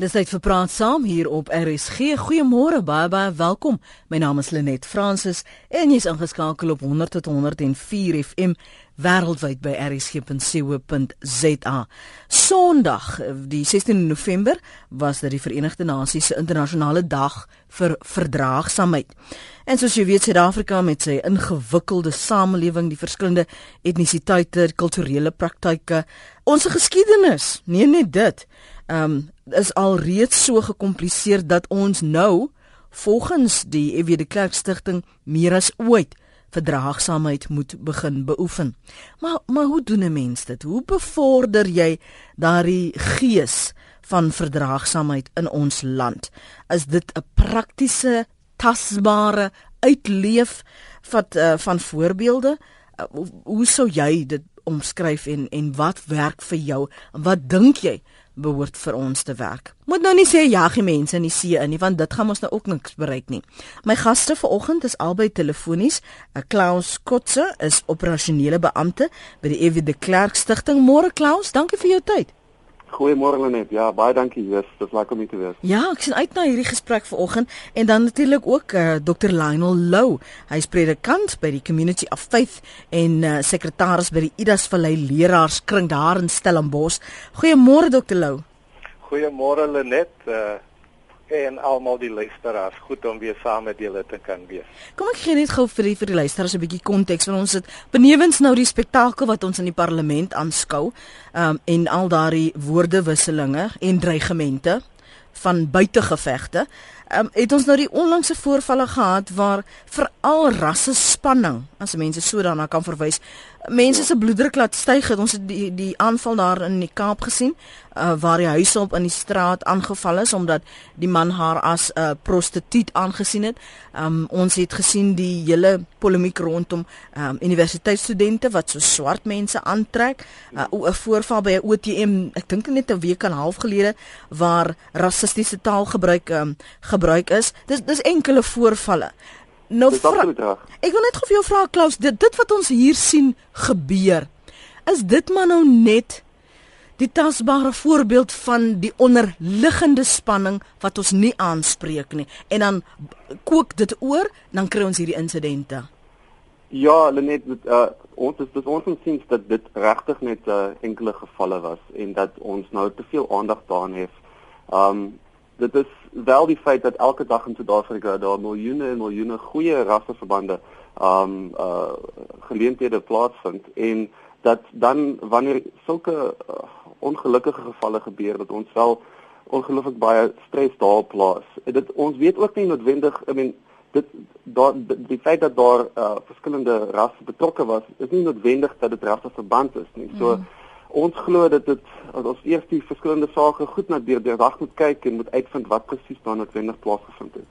Dis tyd vir praat saam hier op RSG. Goeiemôre, baie baie welkom. My naam is Lenet Fransis en jy's ingeskakel op 100 tot 104 FM wêreldwyd by rsg.co.za. Sondag, die 16 November, was dit die Verenigde Nasies se internasionale dag vir verdraagsaamheid. En soos jy weet, Suid-Afrika met sy ingewikkelde samelewing, die verskillende etnisiteite, kulturele praktyke, ons geskiedenis, nee net dit um, is al reeds so gekompliseer dat ons nou volgens die EW de Klerk Stichting meer as ooit verdraagsaamheid moet begin beoefen. Maar maar hoe doen 'n mens dit? Hoe bevorder jy daardie gees van verdraagsaamheid in ons land? Is dit 'n praktiese, tasbare uitleef wat uh, van voorbeelde? Hoe, hoe sou jy dit omskryf en en wat werk vir jou? Wat dink jy behoort vir ons te werk. Moet nou nie sê jaggie mense in die see in nie want dit gaan ons nou ook niks bereik nie. My gaste vanoggend is albei telefonies. 'n Klaus Kotse is operasionele beampte by die EW de Klerk Stichting. Môre Klaus, dankie vir jou tyd. Goeiemôre Lenet. Ja, baie dankie Jus. Dit is lekker om u te wees. Ja, ek sien uit na hierdie gesprek vanoggend en dan natuurlik ook uh, eh, Dr. Lionel Lou. Hy is predikant by die Community of Faith en uh, sekretaris by die Idas Vallei Leraarskring daar in Stellenbosch. Goeiemôre Dr. Lou. Goeiemôre Lenet. Uh, en almal die luisteraars goed om weer saam met julle te kan wees. Kom ek gee net gou vir die vir die luisteraars 'n bietjie konteks want ons het benewens nou die spektakel wat ons in die parlement aanskou, ehm um, en al daardie woordewisselinge en dreigemente van buitegevegte. Ehm um, het ons nou die onlangse voorvalle gehad waar veral rasse spanning, as mense so daarna kan verwys, mense se bloeddruk laat styg het. Ons het die die aanval daar in die Kaap gesien uh, waar die huis op in die straat aangeval is omdat die man haar as 'n uh, prostituut aangesien het. Um, ons het gesien die hele polemiek rondom um, universiteitsstudente wat so swart mense aantrek. 'n uh, Voorval by 'n OTM, ek dink net 'n week en 'n half gelede waar rassistiese taal gebruik um, gebruik is. Dis dis enkele voorvalle. Nou vra, ek wil net gou vir jou vra Klaus, dit dit wat ons hier sien gebeur, is dit maar nou net die tasbare voorbeeld van die onderliggende spanning wat ons nie aanspreek nie en dan kook dit oor, dan kry ons hierdie insidente. Ja, Lenet, uh, ons is dis ons sien dat dit regtig net 'n uh, enkele gevalle was en dat ons nou te veel aandag daaraan het. Um dit is wel die feit dat elke dag in Suid-Afrika daar miljoene en miljoene goeie rasseverbande um uh geleenthede plaasvind en dat dan wanneer sulke uh, ongelukkige gevalle gebeur dat ons wel ongelooflik baie stres daar plaas. Dit ons weet ook nie noodwendig, I mean dit daar die, feit dat daar uh verskillende rasse betrokke was, is nie noodwendig dat dit rasseverband is nie. So mm ons glo dat dit dat ons eers die verskillende sake goed na deur die dag moet kyk en moet uitvind wat presies daar noodwendig plaasgevind het.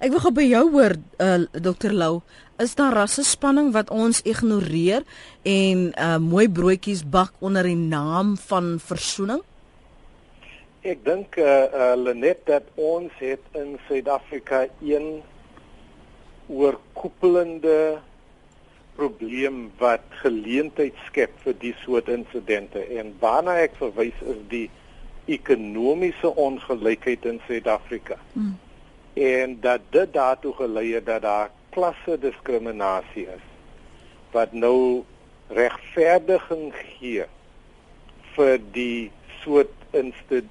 Ek wil gou by jou hoor uh, Dr Lou, is daar rassespanning wat ons ignoreer en uh, mooi broodjies bak onder die naam van versoening? Ek dink eh uh, uh, Lenet dat ons het in Suid-Afrika een oorkoepelende probleem wat geleentheid skep vir die soort insidente en waarna ek verwys is die ekonomiese ongelykheid in Suid-Afrika. Mm. En dat dit daartoe gelei het dat daar klasse diskriminasie is wat nou regverdiging gee vir die soort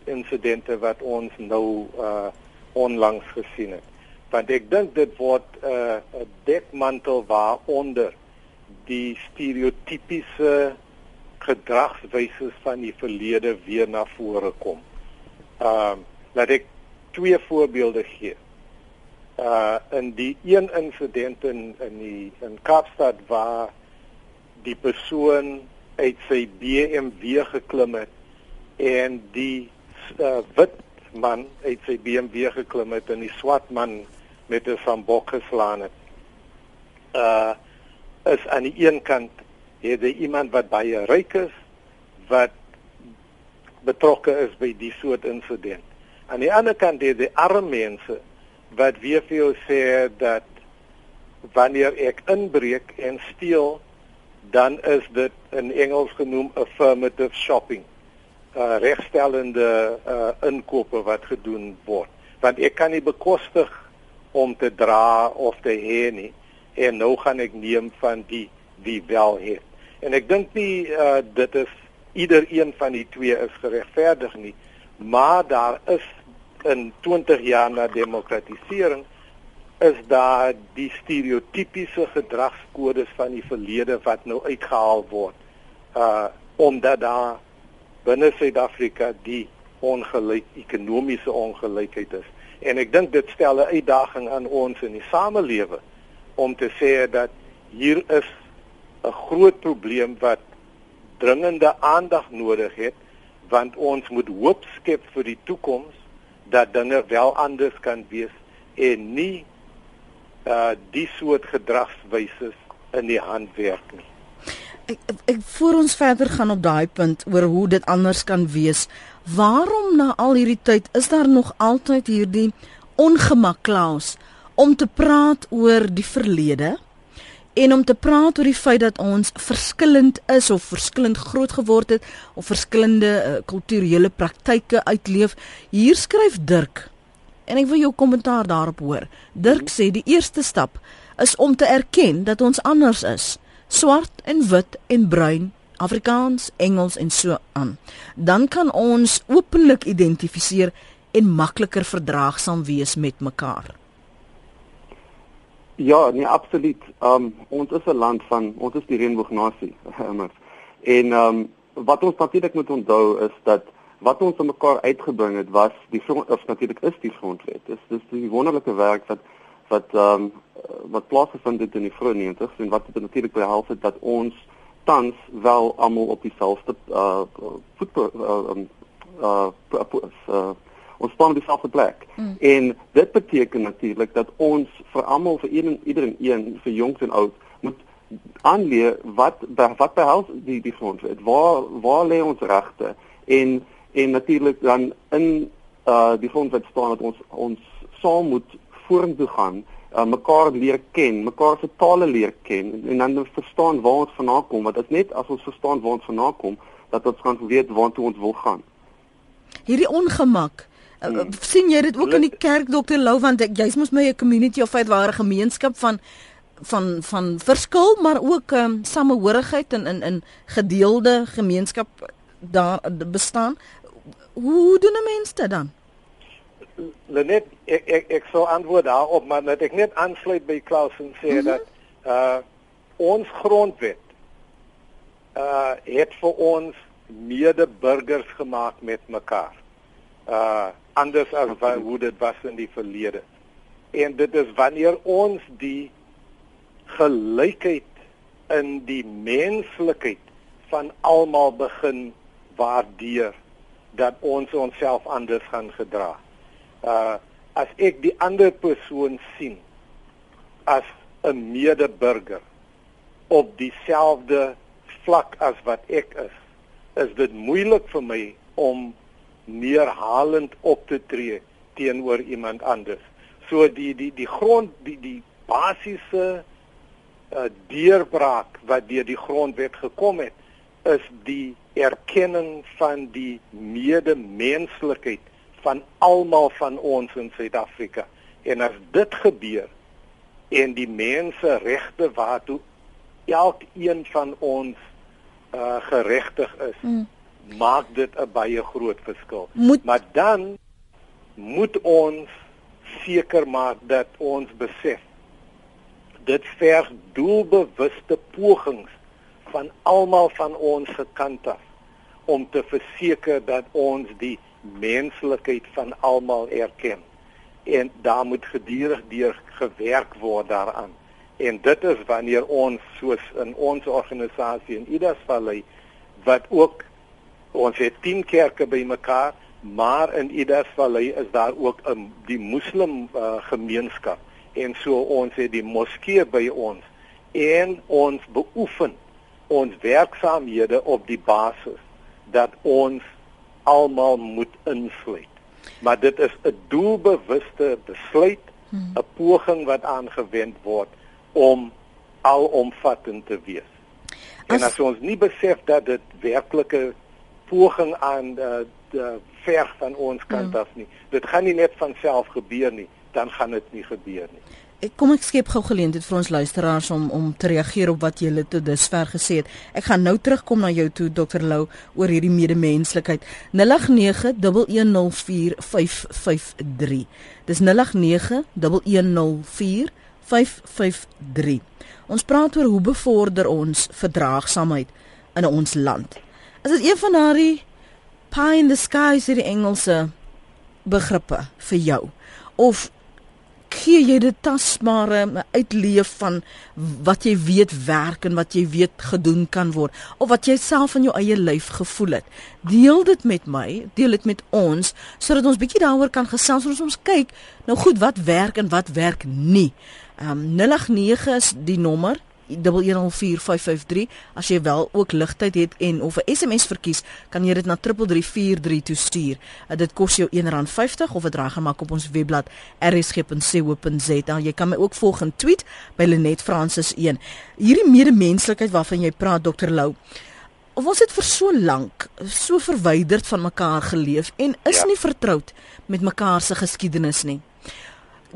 insidente wat ons nou uh onlangs gesien het. Want ek dink dit word 'n uh, 'n dekmantel waaronder die stereotypiese gedragswyse van die verlede weer na vore kom. Ehm uh, laat ek twee voorbeelde gee. Uh in die een insident in in die in Kaapstad waar die persoon uit sy BMW geklim het en die uh, wit man uit sy BMW geklim het en die swart man met 'n sambok geslaan het. Uh is aan die een kant het jy iemand wat baie ryk is wat betrokke is by die soort insident. Aan die ander kant het jy arme mense wat weer vir jou sê dat wanneer ek inbreek en steel dan is dit in Engels genoem affirmative shopping. uh regstellende uh inkope wat gedoen word want ek kan nie bekostig om te dra of te hê nie en nou gaan ek neem van die wie wel het. En ek dink nie uh dit is ieder een van die twee is geregverdig nie maar daar is in 20 jaar na demokratisering is daar die stereotypiese gedragskodes van die verlede wat nou uitgehaal word. Uh omdat daar binne Suid-Afrika die ongelyk ekonomiese ongelykheid is. En ek dink dit stel 'n uitdaging aan ons in die samelewing om te sê dat hier is 'n groot probleem wat dringende aandag nodig het want ons moet hoop skep vir die toekoms dat dinge wel anders kan wees en nie uh die soort gedragswyse in die hand werk nie ek, ek voor ons verder gaan op daai punt oor hoe dit anders kan wees. Waarom na al hierdie tyd is daar nog altyd hierdie ongemak klaus om te praat oor die verlede en om te praat oor die feit dat ons verskillend is of verskillend groot geword het of verskillende uh, kulturele praktyke uitleef. Hier skryf Dirk en ek wil jou kommentaar daarop hoor. Dirk sê die eerste stap is om te erken dat ons anders is swart en wit en bruin, Afrikaans, Engels en so aan. Dan kan ons openlik identifiseer en makliker verdraagsaam wees met mekaar. Ja, nee absoluut. Um ons is 'n land van ons is die reënboognasie. en um wat ons natuurlik moet onthou is dat wat ons aan mekaar uitgebring het was die of natuurlik is die grondwet. Dis dis die wonderlike werk wat wat ehm um, wat plaasgevind het in die vroeë 90s en wat dit natuurlik behelp het dat ons tans wel almal op dieselfde uh voet uh, um, uh, uh ons staan op dieselfde plek. Mm. En dit beteken natuurlik dat ons vir almal vir een en ieder en een vir jongs en oud moet aanleer wat wat behels die die grondwet. Waar waar lê ons regte? En en natuurlik dan in uh die grondwet staan dat ons ons saam moet vorentoe gaan uh, mekaar leer ken, mekaar se tale leer ken en, en dan verstaan waar ons vandaan kom, want dit is net as ons verstaan waar ons vandaan kom dat ons gaan weet waartoe ons wil gaan. Hierdie ongemak hmm. sien jy dit ook in die kerk dokter Lou want jy's mos my 'n community of uit ware gemeenskap van van van verskil maar ook um, samehorigheid en in in gedeelde gemeenskap daar bestaan. Hoe doen 'n mens dit dan? Lenet ek ek ek sou antwoord daarop maar net ek net aansluit by Klaus en sê mm -hmm. dat uh ons grondwet uh het vir ons medeburgers gemaak met mekaar. Uh anders as wat hoe dit was in die verlede. En dit is wanneer ons die gelykheid in die menslikheid van almal begin waardeer dat ons onsself anders gaan gedra uh as ek die ander persoon sien as 'n medeburger op dieselfde vlak as wat ek is, is dit moeilik vir my om neerhalend op te tree teenoor iemand anders. So die die die grond die die basiese uh, deurbraak wat deur die grondwet gekom het, is die erkenning van die medemenslikheid van almal van ons in Suid-Afrika. En as dit gebeur en die mense regte waartoe elkeen van ons uh geregtig is, mm. Maak dit 'n baie groot verskil. Moet... Maar dan moet ons seker maak dat ons besef dit verg doelbewuste pogings van almal van ons gekant af om te verseker dat ons die menslikheid van almal erken en daar moet gedurig deur gewerk word daaraan en dit is wanneer ons soos in ons organisasie in Idas Valley wat ook ons het 10 kerke bymekaar maar in Idas Valley is daar ook 'n die moslim uh, gemeenskap en so ons het die moskee by ons en ons beoefen ons werksaamhede op die basis dat ons almal moet insluit. Maar dit is 'n doelbewuste besluit, hmm. 'n poging wat aangewend word om alomvattend te wees. En as, as ons nie besef dat dit werklike poging aan uh, die ver van ons kant mm. af nie. Dit gaan nie net van self gebeur nie, dan gaan dit nie gebeur nie. Ek kom ek skep gou geleentheid vir ons luisteraars om om te reageer op wat julle tot dusver gesê het. Ek gaan nou terugkom na jou toe Dr Lou oor hierdie medemenslikheid. 0891104553. Dis 0891104553. Ons praat oor hoe bevorder ons verdraagsaamheid in ons land. Is dit een van daardie pie in the sky sê die Engelse begrippe vir jou? Of gee jy dit tasbare uitleef van wat jy weet werk en wat jy weet gedoen kan word? Of wat jy self in jou eie lyf gevoel het? Deel dit met my deel dit met ons sodat ons bietjie daaroor kan gesels ons ons kyk nou goed wat werk en wat werk nie. Um, ehm, 089 is die nommer 1104553 as jy wel ook ligtyd het en of 'n SMS verkies, kan jy dit na 3343 toe stuur. Uh, dit kos jou R1.50 of dit reg gemaak op ons webblad rsg.co.za. Jy kan my ook volg in tweet by Lenet Francis 1. Hierdie medemenslikheid waarvan jy praat Dr Lou. Of ons het vir so lank so verwyderd van mekaar geleef en is ja. nie vertroud met mekaar se geskiedenis nie.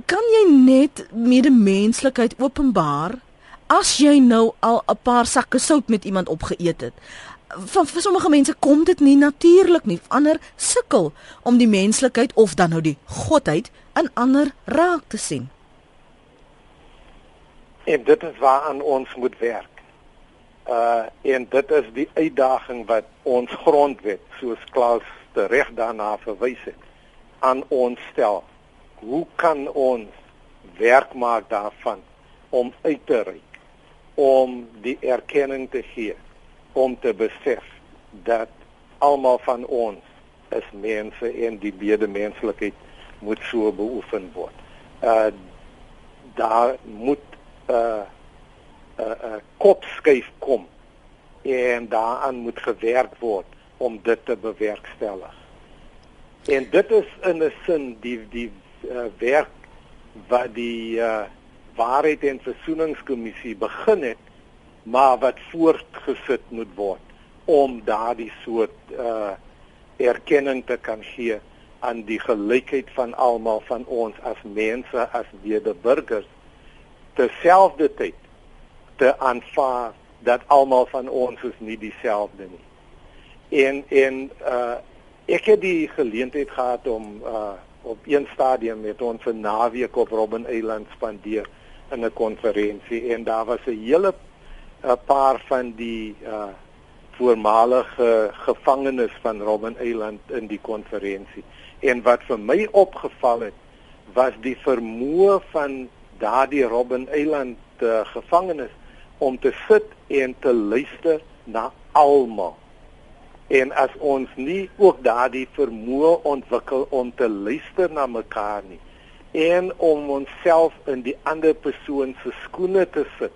Kan jy net medemenslikheid openbaar as jy nou al 'n paar sakke sout met iemand opgeëet het van vir sommige mense kom dit nie natuurlik nie. Ander sukkel om die menslikheid of dan nou die godheid in ander raak te sien. En dit is waaraan ons moet werk. Uh en dit is die uitdaging wat ons grondwet soos Klaus reg daarna verwys het aan ons stel. Hoe kan ons werk maak daarvan om uit te ry om die erkenning te gee om te besef dat almal van ons is mense en die medemenslikheid moet so beoefen word. Uh daar moet 'n uh, 'n uh, uh, kopskuif kom en daaraan moet gewerk word om dit te bewerkstellig. En dit is in 'n sin die die uh, werk wat die uh waarheid en versoeningskommissie begin het maar wat voortgesit moet word om daardie soort uh erkenning te kan gee aan die gelykheid van almal van ons as mense as wederburgers terselfdertyd te aanvaar dat almal van ons is nie dieselfde nie. En en uh ek het die geleentheid gehad om uh op een stadium met ons naweek op Robben Eiland spandeer in 'n konferensie en daar was 'n hele 'n paar van die uh voormalige gevangenes van Robben Island in die konferensie. En wat vir my opgeval het, was die vermoë van daardie Robben Island uh, gevangenes om te sit en te luister na almal. En as ons nie ook daardie vermoë ontwikkel om te luister na mekaar nie, en om onsself in die ander persoon se skoene te sit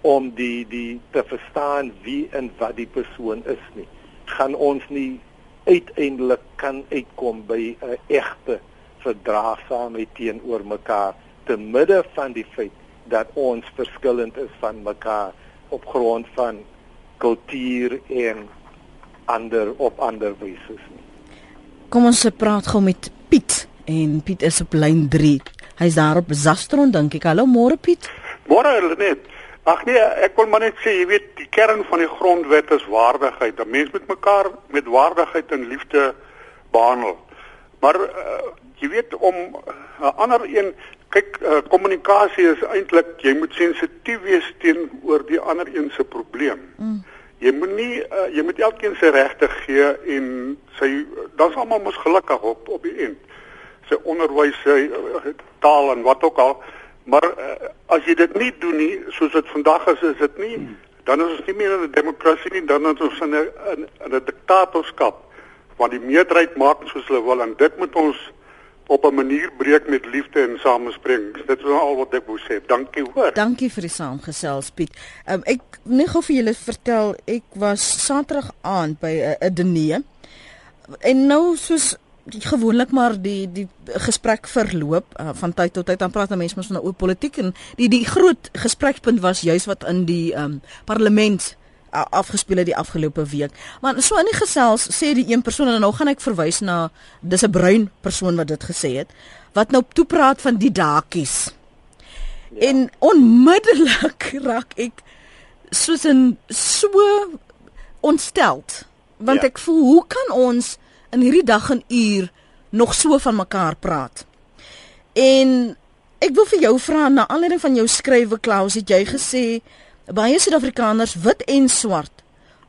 om die die te verstaan wie en wat die persoon is nie gaan ons nie uiteindelik kan uitkom by 'n egte verdraagsaamheid teenoor mekaar te midde van die feit dat ons verskillend is van mekaar op grond van kultuur en ander op ander wyse. Kom ons praat gou met Piet en Piet is op lyn 3. Hy's daar op Zastron dink ek. Hallo môre Piet. Môre net. Ag nee, ek wil maar net sê, jy weet, die kern van die grondwet is waardigheid. 'n Mens moet mekaar met waardigheid en liefde behandel. Maar uh, jy weet om 'n uh, ander een kyk kommunikasie uh, is eintlik jy moet sensitief wees teenoor die ander een se probleem. Mm. Jy moet nie uh, jy moet elkeen sy regte gee en sy dan's almal mos gelukkig op op die eind sy onderwys sy eh, taal en wat ook al maar uh, as jy dit nie doen nie soos dit vandag is is dit nie dan is ons nie meer in 'n demokrasie nie dan is ons in 'n in 'n diktatorskap waar die meerderheid maak soos hulle wil en dit moet ons op 'n manier breek met liefde en samespring. Dit is al wat ek wou sê. Dankie hoor. Dankie vir die saamgesels Piet. Um, ek net gou vir julle vertel, ek was Saterdag aand by 'n uh, dinee. En nou soos gewoonlik maar die die gesprek verloop uh, van tyd tot tyd dan praat mense mos van oop politiek en die die groot gesprekspunt was juis wat in die um, parlement afgespeel het die afgelope week. Maar so in die gesels sê die een persoon en nou gaan ek verwys na dis 'n bruin persoon wat dit gesê het wat nou toe praat van die dakies. Ja. En onmiddellik raak ek soos 'n so ontsteld want ja. ek voel hoe kan ons in hierdie dag en uur nog so van mekaar praat. En ek wil vir jou vra na aanleiding van jou skrywe Klaus het jy gesê baie Suid-Afrikaners wit en swart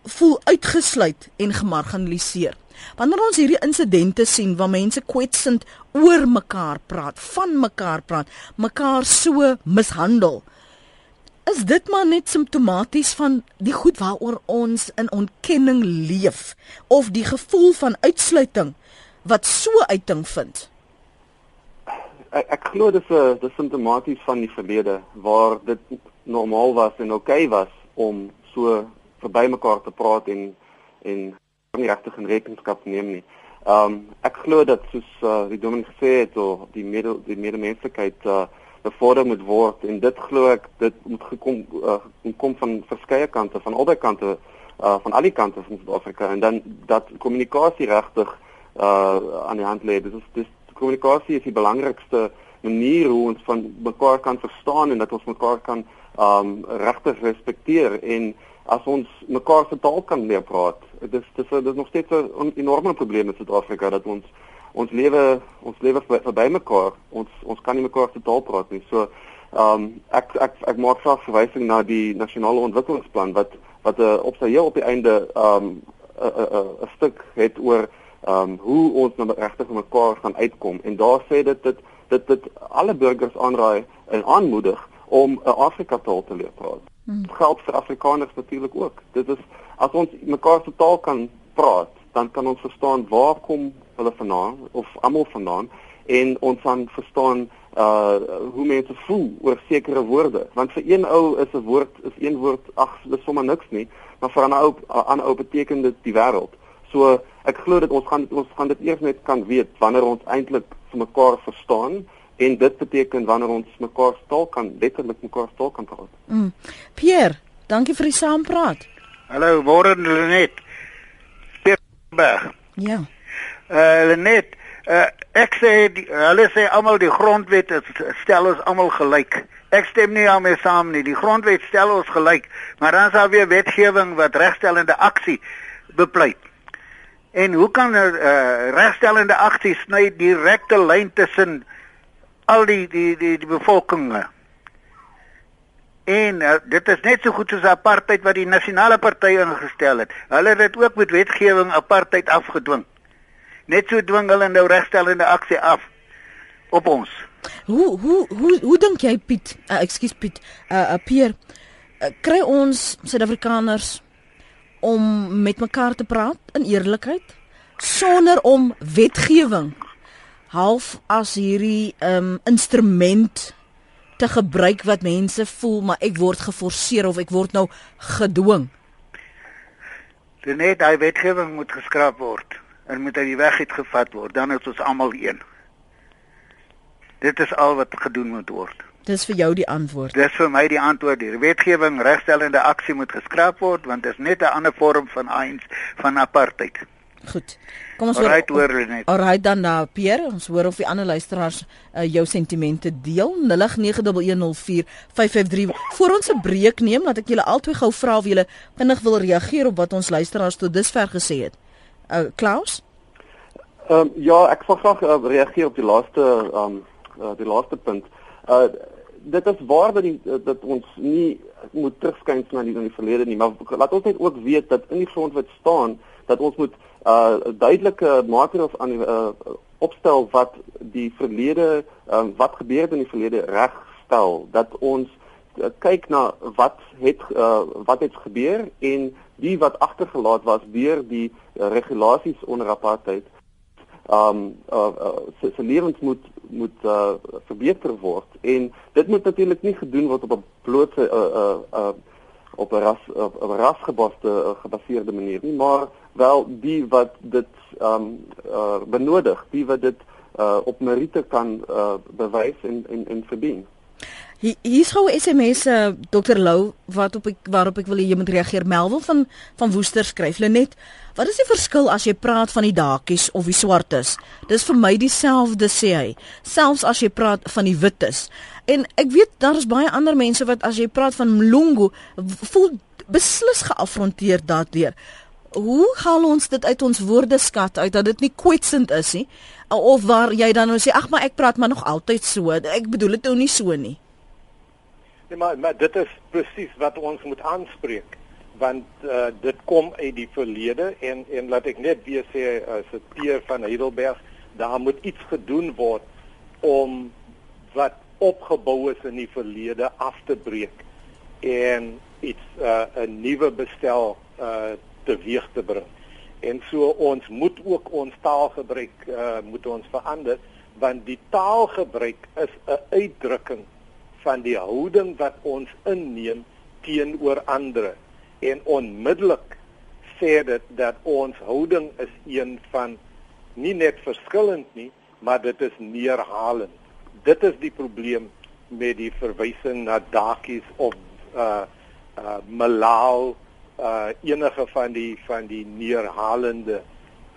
voel uitgesluit en gemarginaliseer. Wanneer ons hierdie insidente sien waar mense kwetsend oor mekaar praat, van mekaar praat, mekaar so mishandel, is dit maar net simptomaties van die goed waaroor ons in ontkenning leef of die gevoel van uitsluiting wat so uiting vind. Ek, ek glo dit is dis simptomaties van die verlede waar dit normaal was en oukei okay was om so verby mekaar te praat en en nie regtig in rekenskap neem nie. Um ek glo dat soos uh, die dominee gesê het of die middel die medemenslikheid uh bevorder moet word en dit glo ek dit moet gekom uh, kom van verskeie kante van albei kante uh van al die kante van Suid-Afrika en dan dat kommunikasie regtig uh aan die hand lê. Dis dis kommunikasie is die belangrikste manier hoe ons van mekaar kan verstaan en dat ons mekaar kan um regtig respekteer en as ons mekaar se taal kan leer praat. Dit is dis dis nog steeds 'n enorme probleem in Suid-Afrika dat ons ons lewe ons lewe verby mekaar. Ons ons kan nie mekaar se taal praat nie. So um ek ek ek maak graag verwysing na die nasionale ontwikkelingsplan wat wat uh, op sy heel op die einde um 'n 'n 'n stuk het oor um hoe ons nou regtig met mekaar gaan uitkom en daar sê dit dit dit dit alle burgers aanraai en aanmoedig om 'n Afrika taal te leer praat. Hmm. Geld vir Afrikaners natuurlik ook. Dit is as ons mekaar se taal kan praat, dan kan ons verstaan waar kom hulle vandaan of almal vandaan en ons kan verstaan uh hoe mense voel oor sekere woorde. Want vir een ou is 'n woord is een woord ag, dis sommer niks nie, maar vir 'n ou 'n ander ou beteken dit die wêreld. So ek glo dat ons gaan ons gaan dit eers net kan weet wanneer ons eintlik vir mekaar verstaan en dit beteken wanneer ons mekaar taal kan letterlik mekaar taal kan praat. Mm. Pierre, dankie vir die saampraat. Hallo, môre Lenet. Pierre. Ja. Eh uh, Lenet, uh, ek sê die, hulle sê almal die grondwet stel ons almal gelyk. Ek stem nie daarmee saam nie. Die grondwet stel ons gelyk, maar dan is daar weer wetgewing wat regstellende aksie bepleit. En hoe kan 'n uh, regstellende aksie sny direkte lyn tussen al die die die die bevolkinge. En uh, dit is net so goed soos apartheid wat die nasionale party ingestel het. Hulle het dit ook met wetgewing apartheid afgedwing. Net so dwing hulle nou regstellende aksie af op ons. Hoe hoe hoe hoe dink jy Piet? Uh, Ekskuus Piet. Uh, uh Pierre, uh, kry ons Suid-Afrikaners om met mekaar te praat in eerlikheid sonder om wetgewing half as hierdie um instrument te gebruik wat mense voel maar ek word geforseer of ek word nou gedwing. Dit net daai wetgewing moet geskraap word en moet uit die weg uitgevat word dan is ons almal een. Dit is al wat gedoen moet word. Dis vir jou die antwoord. Dis vir my die antwoord. Die wetgewing regstellende aksie moet geskraap word want dit is net 'n ander vorm van eins van apartheid. Goed. Kom ons Alright, hoor net. Alright dan na Pierre, ons hoor of die ander luisteraars uh, jou sentimente deel. 0891104553. Voor ons 'n breek neem, laat ek julle albei gou vra of julle vinnig wil reageer op wat ons luisteraars tot dusver gesê het. Uh Klaus? Ehm um, ja, ek wil graag uh, reageer op die laaste ehm um, uh, die laaste punt. Uh dit is waar dat die dat ons nie moet terugskyn na die, die verlede nie, maar laat ons net ook weet dat in die grondwet staan dat ons moet uh duidelike maatreëls aan uh, opstel wat die verlede uh, wat gebeur het in die verlede regstel. Dat ons uh, kyk na wat het uh, wat het gebeur en die wat agtergelaat was deur die uh, regulasies onder apartheid um uh, uh se, se lewens moet moet uh, verbeter word. En dit moet natuurlik nie gedoen word op 'n blootse uh, uh, uh op 'n ras op 'n rasgebaseerde uh, gebaseerde manier nie maar wel die wat dit ehm um, uh, benodig, die wat dit uh, op meriete kan uh, bewys en en en verdien. Hier's gou 'n SMS uh, Dr Lou wat op ek waarop ek wil jy moet reageer. Melville van van Woester skryf net Wat is die verskil as jy praat van die dakies of die swartes? Dis vir my dieselfde sê hy, selfs as jy praat van die wites. En ek weet daar is baie ander mense wat as jy praat van Mlungu voel beslis geafronteer daardeur. Hoe haal ons dit uit ons woordeskat uit dat dit nie kwetsend is nie? Of waar jy dan nou sê ag maar ek praat maar nog altyd so. Ek bedoel dit nou nie so nie. Nee, maar maar dit is presies wat ons moet aanspreek want uh, dit kom uit die verlede en en laat ek net weer sê as uh, peer van Heidelberg daar moet iets gedoen word om wat opgebou is in die verlede af te breek en iets uh, 'n nuwe bestel uh, teweeg te bring. En so ons moet ook ons taalgebruik uh, moet ons verander want die taalgebruik is 'n uitdrukking van die houding wat ons inneem teenoor ander en onmiddellik sê dit dat ons houding is een van nie net verskillend nie maar dit is neerhalend dit is die probleem met die verwysing na dakies of uh uh malal uh enige van die van die neerhalende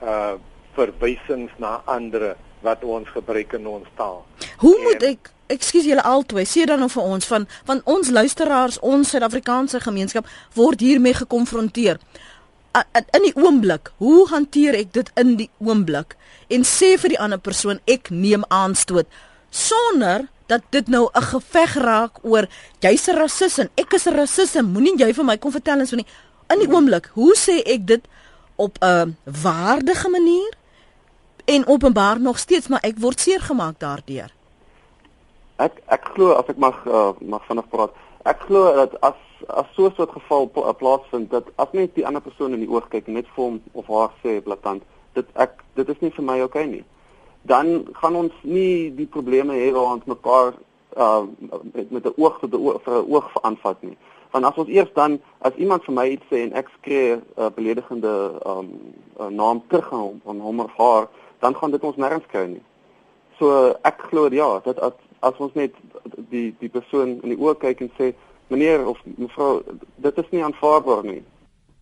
uh verwysings na ander wat ons gebruik in ons taal. Hoe en, moet ek ekskuus julle albei sê dan nou vir ons van van ons luisteraars, ons Suid-Afrikaanse gemeenskap word hiermee gekonfronteer. In die oomblik, hoe hanteer ek dit in die oomblik en sê vir die ander persoon ek neem aanstoot sonder dat dit nou 'n geveg raak oor jy's 'n rasis en ek is 'n rasis en moenie jy vir my kom vertel en so nie. In die oomblik, hoe sê ek dit op 'n waardige manier en openbaar nog steeds maar ek word seer gemaak daardeur. Ek ek glo as ek mag uh, mag vinnig praat. Ek glo dat as as so 'n soort geval pla plaasvind dat as net die ander persoon in die oog kyk net vir hom of haar sê blaatant dit ek dit is nie vir my okay nie dan gaan ons nie die probleme hê waar ons mekaar uh met 'n oog tot 'n oog vir 'n oog aanvat nie. Want as ons eers dan as iemand vir my iets sê en ek skree 'n uh, beledigende um uh, naam terug aan hom, hom of haar, dan gaan dit ons nêrens kry nie. So ek glo ja, dat as, as ons net die die persoon in die oë kyk en sê meneer of mevrou, dit is nie aanvaarbaar nie.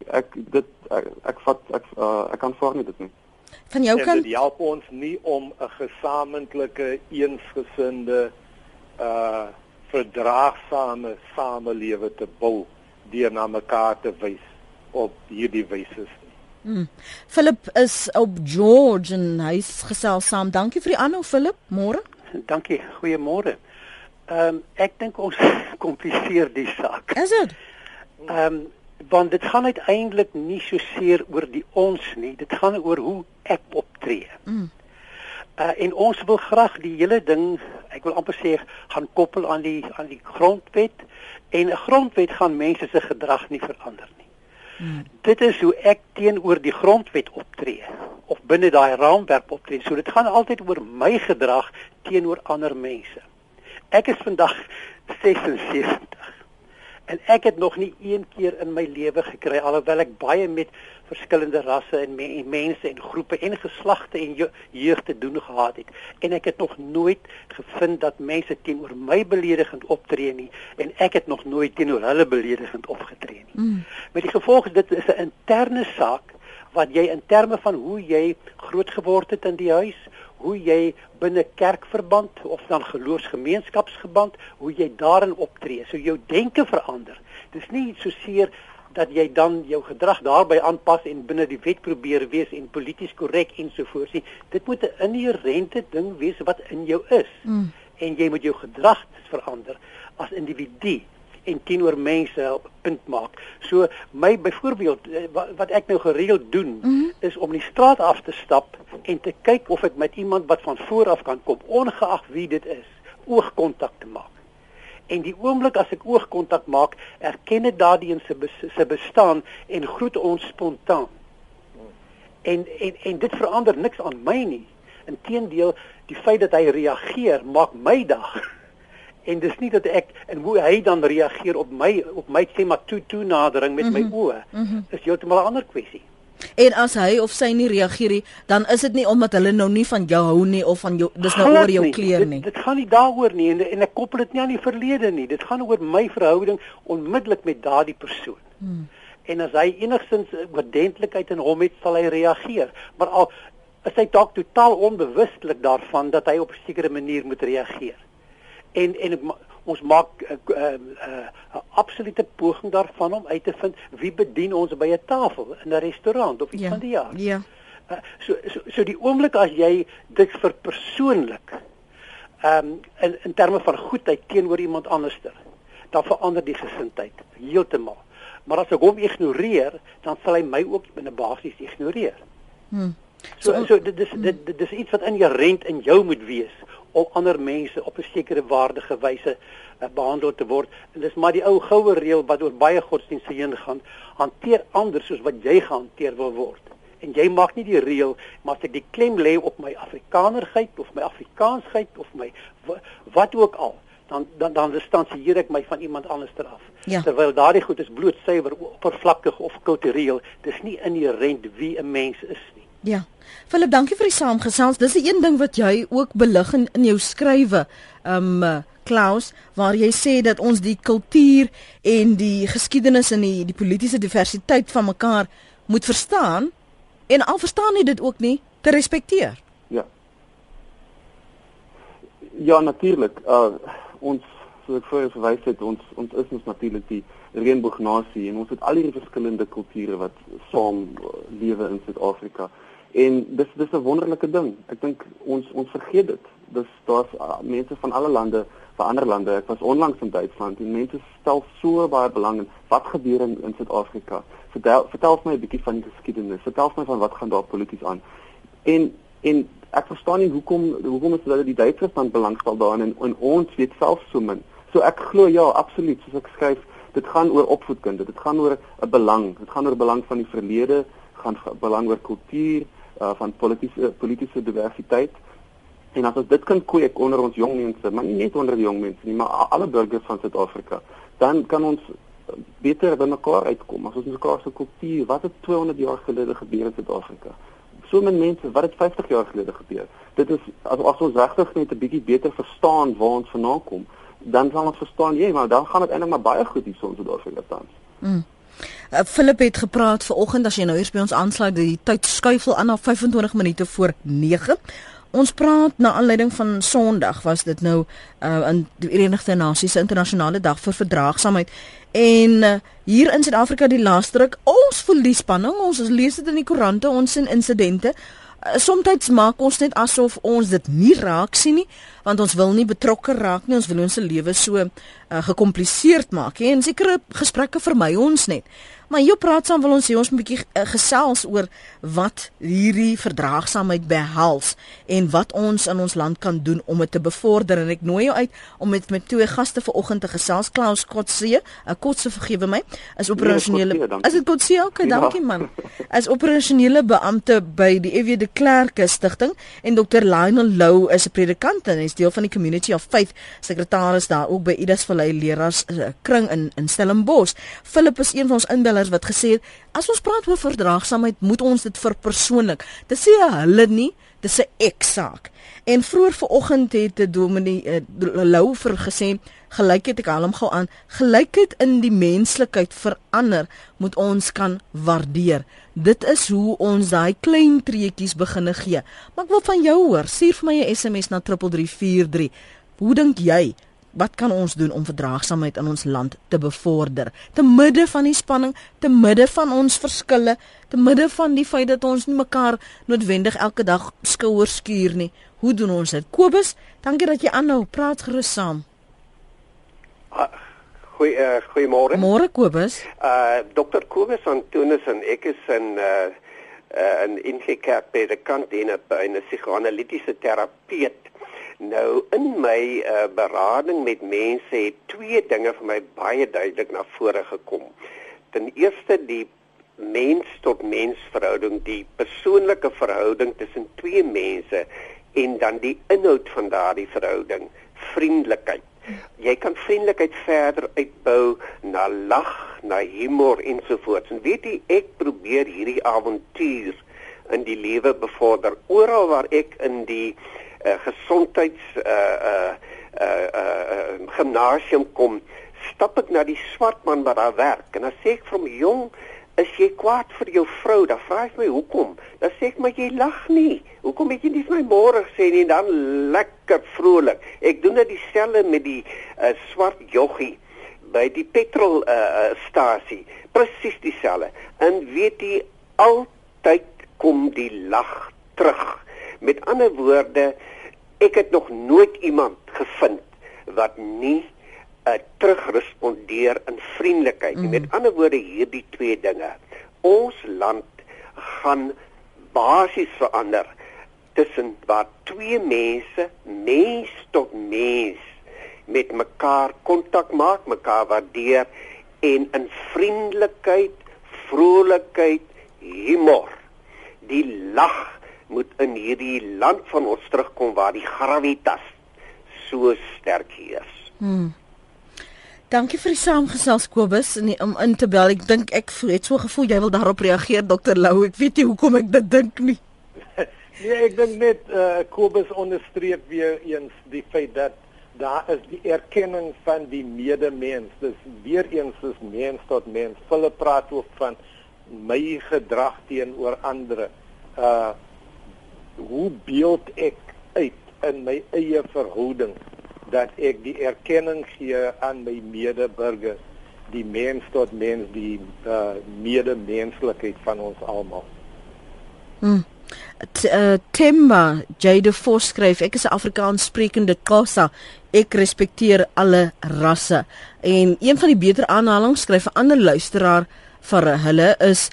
Ek dit ek, ek vat ek uh, ek aanvaar nie dit nie van jou kant dit help ons nie om 'n gesamentlike eensgesinde uh verdraagsame samelewe te bou deur na mekaar te wys op hierdie wyse. Hmm. Philip is op George en hy's gesels saam. Dankie vir die aanhou Philip. Môre. Dankie. Goeiemôre. Ehm um, ek dink ons kompliseer die saak. Is dit? Ehm um, want dit gaan uiteindelik nie so seer oor die ons nie dit gaan oor hoe ek optree. Mm. Uh, en ons wil graag die hele ding ek wil amper sê gaan koppel aan die aan die grondwet en 'n grondwet gaan mense se gedrag nie verander nie. Mm. Dit is hoe ek teenoor die grondwet optree of binne daai raamwerk optree. So dit gaan altyd oor my gedrag teenoor ander mense. Ek is vandag 76 En ek het nog nie een keer in my lewe gekry alhoewel ek baie met verskillende rasse en, me en mense en groepe en geslagte en jeug te doen gehad het en ek het nog nooit gevind dat mense teenoor my beledigend optree nie en ek het nog nooit teenoor hulle beledigend opgetree nie. Mm. Met die gevolg dit is 'n interne saak wat jy in terme van hoe jy groot geword het in die huis, hoe jy binne kerkverband of dan geloofsgemeenskapsgeband, hoe jy daarin optree. So jou denke verander. Dis nie so seer dat jy dan jou gedrag daarbey aanpas en binne die wet probeer wees en polities korrek ensovoorts nie. Dit moet 'n inherente ding wees wat in jou is. Mm. En jy moet jou gedrag verander as individu en teenoor mense punt maak. So my byvoorbeeld eh, wat, wat ek nou gereeld doen mm -hmm. is om die straat af te stap en te kyk of ek met iemand wat van voor af kan kom, ongeag wie dit is, oogkontak te maak. En die oomblik as ek oogkontak maak, erken ek daardie in se se bestaan en groet ons spontaan. En en en dit verander niks aan my nie. Inteendeel, die feit dat hy reageer maak my dag en dis nie dat ek en hoe hy dan reageer op my op my sê maar toe toe nadering met mm -hmm. my oë mm -hmm. is heeltemal 'n ander kwessie. En as hy of sy nie reageer nie, dan is dit nie omdat hulle nou nie van jou hou nie of van jou dis nou oor jou kleer nie. Dit, dit gaan nie daaroor nie en en ek koppel dit nie aan die verlede nie. Dit gaan oor my verhouding onmiddellik met daardie persoon. Hmm. En as hy enigstens oordentlikheid in hom het, sal hy reageer. Maar al is hy dalk totaal onbewustelik daarvan dat hy op 'n sekere manier moet reageer. En en ons maak 'n uh, uh, uh, absolute poging daarvan om uit te vind wie bedien ons by 'n tafel in 'n restaurant of iets ja, van die jaar. Ja. Uh, so so so die oomblik as jy dit vir persoonlik ehm um, in in terme van goedheid teenoor iemand anderster, dan verander die gesindheid heeltemal. Maar as ek hom ignoreer, dan sal hy my ook in 'n basis ignoreer. Hmm. So so, so dit is dit, dit is iets wat inherënt in jou moet wees om ander mense op 'n sekere waardige wyse uh, behandel te word. En dis maar die ou goue reël wat oor baie godsdienste heen gaan, hanteer anders soos wat jy gehanteer wil word. En jy mag nie die reël, maar as ek die klem lê op my Afrikanerheid of my Afrikaansheid of my wat ook al, dan dan dan distansieer ek my van iemand anders af. Ja. Terwyl daardie goed is bloot suiwer oppervlakkig of kultureel, dis nie inherënt wie 'n mens is nie. Ja. Philip, dankie vir die saamgesels. Dis 'n een ding wat jy ook belig in, in jou skrywe. Um uh, Klaus, waar jy sê dat ons die kultuur en die geskiedenis en die die politieke diversiteit van mekaar moet verstaan en al verstaan jy dit ook nie te respekteer. Ja. Ja, natuurlik. Uh ons soos ek vroeër verwys het, ons ons is ons natuurlik die reënboognasie en ons het al hierdie verskillende kulture wat saam uh, lewe in Suid-Afrika. En dis dis 'n wonderlike ding. Ek dink ons ons vergeet dit. Dis daar's uh, mense van alle lande, van ander lande. Ek was onlangs in Duitsland en mense stel so baie belang in wat gebeur in, in Suid-Afrika. Vertel vertel my 'n bietjie van die geskiedenis. Vertel my van wat gaan daar polities aan. En en ek verstaan nie hoekom hoekom is dit die Duitsers dan belangstel daarin en, en ons weet self so min. So ek glo ja, absoluut, soos ek skryf, dit gaan oor opvoedkunde. Dit gaan oor 'n belang. Dit gaan oor belang van die verlede, gaan belang oor kultuur uh, van politieke politieke diversiteit. En as ons dit kan kweek onder ons jong mense, maar nie net onder die jong mense nie, maar alle burgers van Suid-Afrika, dan kan ons beter by mekaar uitkom. As ons mekaar se kultuur, wat het 200 jaar gelede gebeur in Suid-Afrika? So min mense, wat het 50 jaar gelede gebeur? Dit is as, as ons regtig net 'n bietjie beter verstaan waar ons vandaan kom, dan sal ons verstaan, jy, maar dan gaan dit eintlik maar baie goed hier so in Suid-Afrika tans. Mm. Uh, Philip het gepraat vanoggend as jy nou eers by ons aansluit die tyd skuifel aan na 25 minute voor 9. Ons praat na aanleiding van Sondag was dit nou uh, in die Verenigde Nasies se internasionale dag vir verdraagsaamheid en uh, hier in Suid-Afrika die laaste ruk ons die spanning ons lees dit in die koerante ons sien insidente uh, soms maak ons net asof ons dit nie raak sien nie want ons wil nie betrokke raak nie. Ons wil ons se lewe so uh, gekompliseerd maak hè. En sekere gesprekke vermy ons net Maar jy praat saam wil ons sê ons 'n bietjie uh, gesels oor wat hierdie verdraagsaamheid behels en wat ons in ons land kan doen om dit te bevorder en ek nooi jou uit om met met twee gaste vanoggend te gesels Klaus Kotse, 'n uh, Kotse vergewe my, is operasionele nee, Is dit Kotse? Okay, ja. dankie man. As operasionele beampte by die EW de Klerk Stichting en Dr Lionel Lou is 'n predikant en hy's deel van die Community of Faith sekretaris daar ook by Idas Vallei Leraars uh, kring in in Stellenbosch. Philip is een van ons inbellers luisteraars wat gesê het as ons praat oor verdraagsaamheid, moet ons dit vir persoonlik. Dit sê hulle nie, dit sê ek saak. En vroeër vanoggend het dominee uh, Lou vir gesê gelykheid ek hom gou aan gelykheid in die menslikheid verander moet ons kan waardeer. Dit is hoe ons daai klein treetjies beginne gee. Maar ek wil van jou hoor. Stuur vir my 'n SMS na 3343 hoe dink jy wat kan ons doen om verdraagsaamheid in ons land te bevorder? Te midde van die spanning te midde van ons verskille te midde van die feit dat ons nie mekaar noodwendig elke dag skouers skuur nie. Hoe doen ons dit? Kobus dankie dat jy aanhou. Praat gerus saam. Ah, goeie uh, goeiemôre. Môre Kobus. Uh dokter Kobus Antonis en ek is in uh uh, 'n ingekerk by die kant in 'n psigoanalitiese terapeut Nou in my uh, berading met mense het twee dinge vir my baie duidelik na vore gekom. Ten eerste die mens tot mens verhouding, die persoonlike verhouding tussen twee mense en dan die inhoud van daardie verhouding, vriendelikheid. Jy kan vriendelikheid verder uitbou na lag, na humor ensovoorts. En weet jy, ek probeer hierdie avontuur in die lewe bevorder oral waar ek in die uh, gesondheids uh uh uh, uh gimnasium kom, stap ek na die swart man wat daar werk en dan sê ek vir hom, "Jong, is jy kwaad vir jou vrou?" Dan vra hy my, "Hoekom?" Dan sê ek, "Maar jy lag nie. Hoekom het jy nie vir my môre gesê nie?" Dan lekker vrolik. Ek doen dit dieselfde met die uh, swart joggie by die petrol uh, stasie. Presies dieselfde. En weet jy altyd kom die lag terug. Met ander woorde, ek het nog nooit iemand gevind wat nie uh, terugrespondeer in vriendelikheid. Mm. Met ander woorde hierdie twee dinge. Ons land gaan basies verander tussen waar twee mense mens tot mens met mekaar kontak maak, mekaar waardeer en in vriendelikheid, vrolikheid, humor die lag moet in hierdie land van ons terugkom waar die gravitas so sterk heers. Hmm. Dankie vir die saamgesels Kobus en om in te bel. Ek dink ek het so gevoel jy wil daarop reageer Dr Lou. Ek weet nie hoekom ek dit dink nie. nee, ek dink net uh, Kobus onderstreep weer eens die feit dat daar is die erkenning van die medemens. Dis weer eens is mens tot mens. Hulle praat ook van my gedrag teenoor ander. Uh hoe beeld ek uit in my eie verhouding? dat ek die erkenning gee aan my medeburgers, die mens tot mens, die uh, medemenslikheid van ons almal. Hmm. Uh, Temba Jade Vos skryf ek is 'n Afrikaans sprekende Xhosa ek respekteer alle rasse en een van die beter aanhalinge skryf 'n ander luisteraar vir hulle is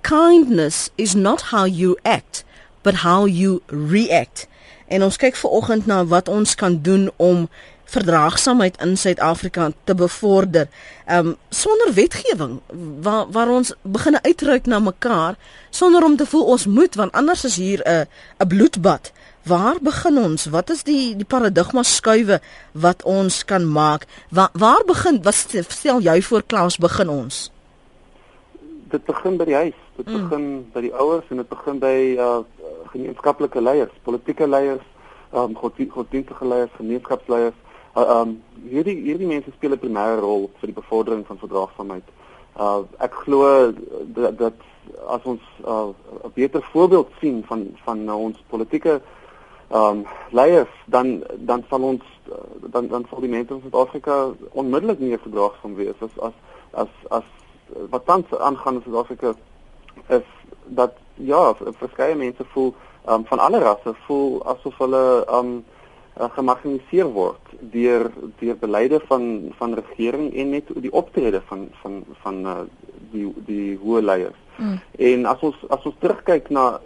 kindness is not how you act but how you react En ons kyk ver oggend na wat ons kan doen om verdraagsaamheid in Suid-Afrika te bevorder. Ehm um, sonder wetgewing waar waar ons begin uitreik na mekaar sonder om te voel ons moet want anders is hier 'n 'n bloedbad. Waar begin ons? Wat is die die paradigma skuwe wat ons kan maak? Waar waar begin wat stel jy voor Klaus begin ons? Dit begin by die huis. Dit mm. begin by die ouers en dit begin by uh gemeenskaplike leiers, politieke leiers, ehm um, godsdienstige leiers, gemeenskapsleiers. Ehm uh, um, hierdie hierdie mense speel 'n primêre rol vir die bevordering van verdraagsaamheid. Uh ek glo dat, dat as ons uh, 'n beter voorbeeld sien van van uh, ons politieke ehm um, leiers dan dan sal ons uh, dan dan sal die mense in Suid-Afrika onmiddellik meer verdraagsaam wees as as as as wat tans aangaan in Suid-Afrika is dat ja, verskeie mense voel um, van alle rasse voel asof hulle um uh, gemarginaliseer word deur deur beleide van van regering en net die optrede van van van uh, die die hoë leiers. Mm. En as ons as ons terugkyk na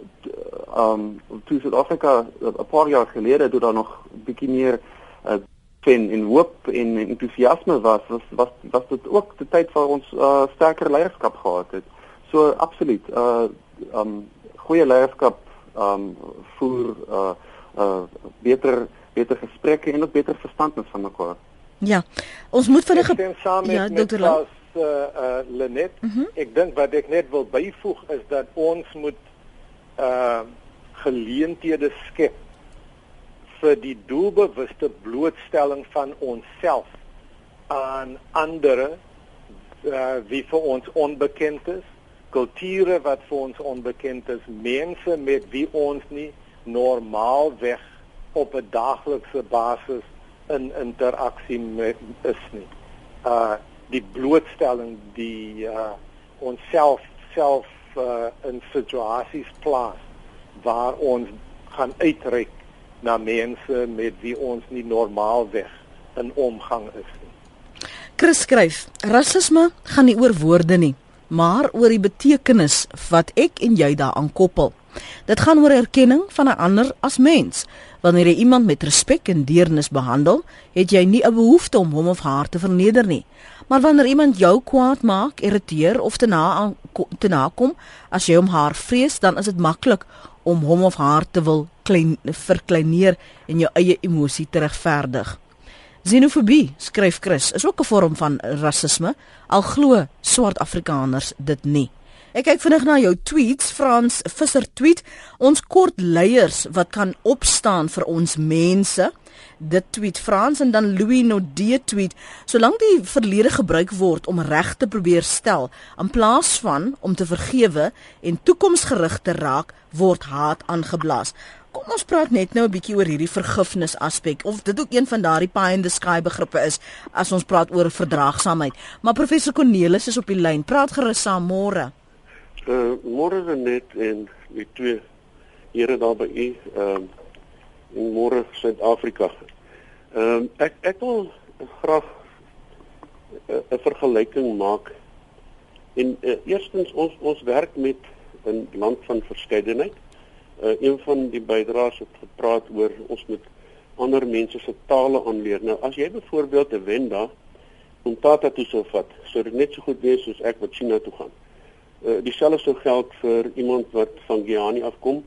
um toe Suid-Afrika 'n paar jaar gelede toe daar nog bietjie meer uh, fin en hoop en entoesiasme was was was was dit ook die tyd waar ons uh, sterker leierskap gehad het. So absoluut uh um goeie leierskap um voer uh uh beter beter gesprekke en ook beter verstand met van mekaar. Ja. Ons moet vinnig Ja, dokter Laus uh uh Lenet. Mhm. -huh. Ek dink wat ek net wil byvoeg is dat ons moet uh geleenthede skep vir die doelbewuste blootstelling van onsself aan ander uh wie vir ons onbekend is kulture wat vir ons onbekend is, mense met wie ons nie normaalweg op 'n daaglikse basis in interaksie is nie. Uh die blootstelling die uh onsself self uh in situasies plaas waar ons gaan uitreik na mense met wie ons nie normaalweg in omgang is nie. Chris skryf: Rassisme gaan nie oor woorde nie maar oor die betekenis wat ek en jy daaraan koppel. Dit gaan oor erkenning van 'n ander as mens. Wanneer jy iemand met respek en deernis behandel, het jy nie 'n behoefte om hom of haar te verneder nie. Maar wanneer iemand jou kwaad maak, irriteer of te na te nakom, as jy hom haar vrees, dan is dit maklik om hom of haar te wil klein verkleineer en jou eie emosie te regverdig. Xenofobie, skryf Chris, is ook 'n vorm van rasisme, al glo swart Afrikaners dit nie. Ek kyk vinnig na jou tweets, Frans Visser tweet, ons kort leiers wat kan opstaan vir ons mense. Dit tweet Frans en dan Louis Nodee tweet, solank die verlede gebruik word om reg te probeer stel in plaas van om te vergewe en toekomsgerig te raak, word haat aangeblaas. Kom ons praat net nou 'n bietjie oor hierdie vergifnis aspek of dit ook een van daardie pie in the sky begrippe is as ons praat oor verdraagsaamheid. Maar professor Cornelis is op die lyn. Praat gerus saam môre. Uh môre net en die twee here daar by u ehm uh, in môre Suid-Afrika. Ehm uh, ek ek wil graag uh, 'n vergelyking maak. En uh, eerstens ons ons werk met 'n land van verskeidenheid. Uh een van die bydraers het gepraat oor ons moet ander mense se tale aanleer. Nou as jy byvoorbeeld 'n Wenda om Tata toe sou vat, sou dit net so goed wees soos ek wat China toe gaan. Uh, dieselfde sou geld vir iemand wat van Guyana afkom,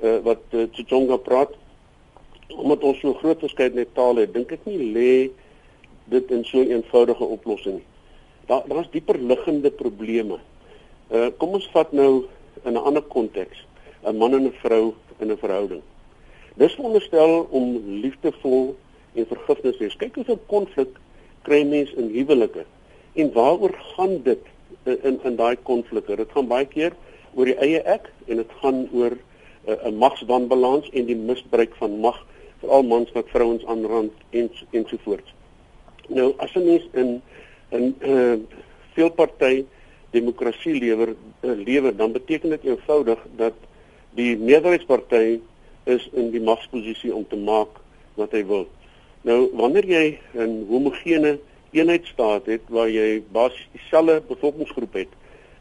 uh, wat uh, Tsonga praat. Omdat ons so groot verskeidenheid tale het, dink ek nie lê dit in so 'n eenvoudige oplossing nie. Daar daar's dieper liggende probleme. Uh kom ons vat nou in 'n ander konteks, 'n man en 'n vrou in 'n verhouding. Dis veronderstel om liefdevol en vergifnis te hê. Kyk hoeveel konflik kry mense in huwelike en waaroor gaan dit? in in daai konflikte. Dit gaan baie keer oor die eie ek en dit gaan oor uh, 'n uh, magswanbalans en die misbruik van mag veral mans wat vrouens aanrand en ensovoorts. Nou as 'n mens in in 'n uh, eh, veelparty demokrasie lewer uh, lewer dan beteken dit eenvoudig dat die meerderheidsparty is in die magsposisie om te maak wat hy wil. Nou wanneer jy 'n homogene eenheidstaat het waar jy basies dieselfde bevolkingsgroep het,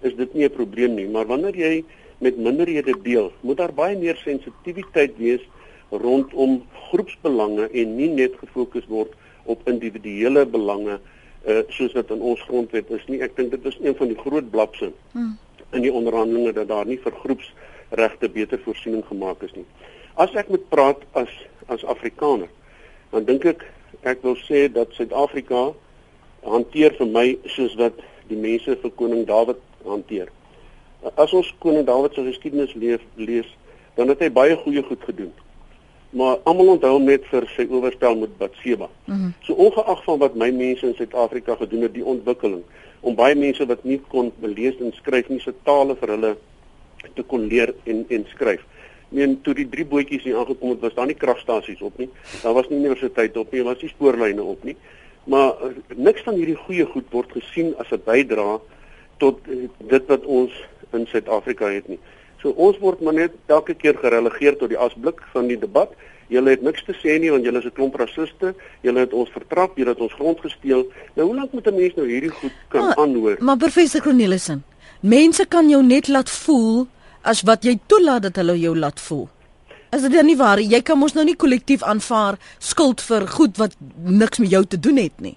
is dit nie 'n probleem nie, maar wanneer jy met minderhede deel, moet daar baie meer sensitiwiteit wees rondom groepsbelange en nie net gefokus word op individuele belange uh soos wat in ons grondwet is nie. Ek dink dit is een van die groot blapse hmm. in die onderhandelinge dat daar nie vir groepsregte beter voorsiening gemaak is nie. As ek moet praat as as Afrikaner, dan dink ek ek wil sê dat Suid-Afrika hanteer vir my soos wat die mense vir koning Dawid hanteer. As ons koning Dawid se geskiedenis lees, lees, dan het hy baie goeie goed gedoen. Maar almal onthou hom net vir sy owerstel met Batseba. Mm -hmm. So ongeag van wat my mense in Suid-Afrika gedoen het, die ontwikkeling om baie mense wat nie kon lees en skryf nie se tale vir hulle te kon leer en en skryf. Meen toe die drie bootjies hier aangekom het, was daar nie kragstasies op nie. Daar was nie universiteite op nie, daar was nie spoorlyne op nie. Maar uh, niks van hierdie goeie goed word gesien as 'n bydrae tot uh, dit wat ons in Suid-Afrika het nie. So ons word maar net elke keer gerelegeer tot die asblik van die debat. Julle het niks te sê nie want julle is 'n klomp rasiste. Julle het ons vertrap, julle het ons grond gesteel. Nou hoe lank moet 'n mens nou hierdie goed kan maar, aanhoor? Maar professor Cornelissen, mense kan jou net laat voel as wat jy toelaat dat hulle jou laat voel. Is dit dan nie waar jy kan mos nou nie kollektief aanvaar skuld vir goed wat niks met jou te doen het nie.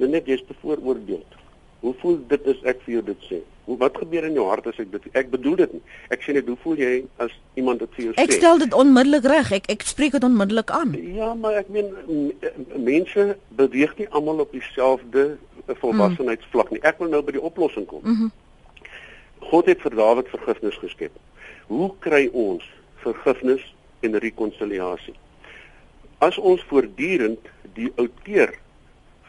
Jy net jy's bevooroordeel. Hoe voel dit as ek vir jou dit sê? Hoe wat gebeur in jou hart as ek dit ek bedoel dit nie. Ek sê net hoe voel jy as iemand dit vir jou sê? Ek stel dit onmiddellik reg. Ek ek spreek dit onmiddellik aan. Ja, maar ek meen mense beweeg nie almal op dieselfde volwassenheidsvlak nie. Ek wil nou by die oplossing kom. Mm -hmm. God het vir Dawid vergifnis geskep. Hoe kry ons vergifnis en rekonsiliasie. As ons voortdurend die outeur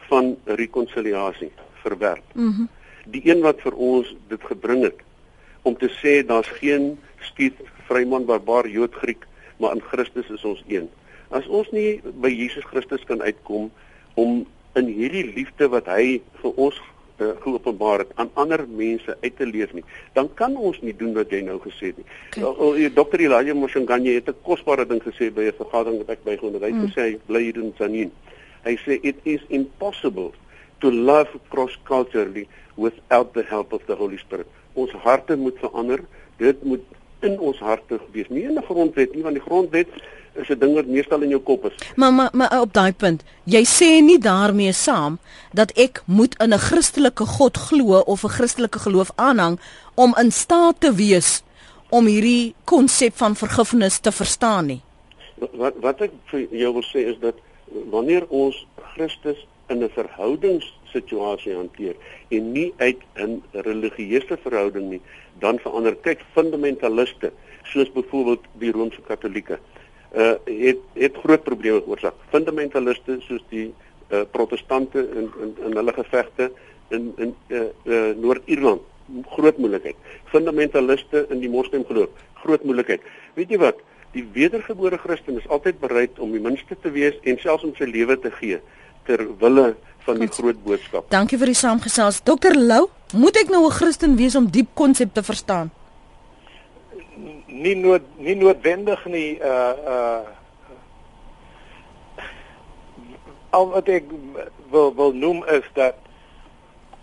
van rekonsiliasie verwerp. Mhm. Mm die een wat vir ons dit gebring het om te sê daar's geen skiet vryman barbaar Jood Griek, maar in Christus is ons een. As ons nie by Jesus Christus kan uitkom om in hierdie liefde wat hy vir ons uh, geopenbaar het aan ander mense uit te leef nie, dan kan ons nie doen wat jy nou gesê het nie. Okay. Uh, Dr. Elijah Mosonganye het 'n kosbare ding gesê by 'n vergadering wat ek bygewoon het. Hy het mm. gesê bly hier in Tsanin. Hy sê it is impossible to love cross culturally without the help of the Holy Spirit. Ons harte moet verander. Dit moet in ons harte wees. Nie in die grondwet nie, want die grondwet is 'n ding wat meestal in jou kop is. Maar maar maar op daai punt, jy sê nie daarmee saam dat ek moet in 'n Christelike God glo of 'n Christelike geloof aanhang om in staat te wees om hierdie konsep van vergifnis te verstaan nie. Wat wat ek vir jou wil sê is dat wanneer ons Christus in 'n verhoudingssituasie hanteer en nie uit 'n religieuse verhouding nie, dan verander kyk fundamentaliste soos byvoorbeeld die Romeinse Katolieke uh het het groot probleme veroorsaak. Fundamentaliste soos die uh protestante in in in hulle gevegte in in uh, uh Noord-Ierland groot moeilikheid. Fundamentaliste in die moslimgeloof, groot moeilikheid. Weet jy wat? Die wedergebore Christen is altyd bereid om die minste te wees en selfs om sy lewe te gee ter wille van die groot boodskap. Dankie vir die saamgesels. Dokter Lou, moet ek nou 'n Christen wees om diep konsepte te verstaan? Nie nood nie noodwendig nie uh uh al wat ek wil wil noem is dat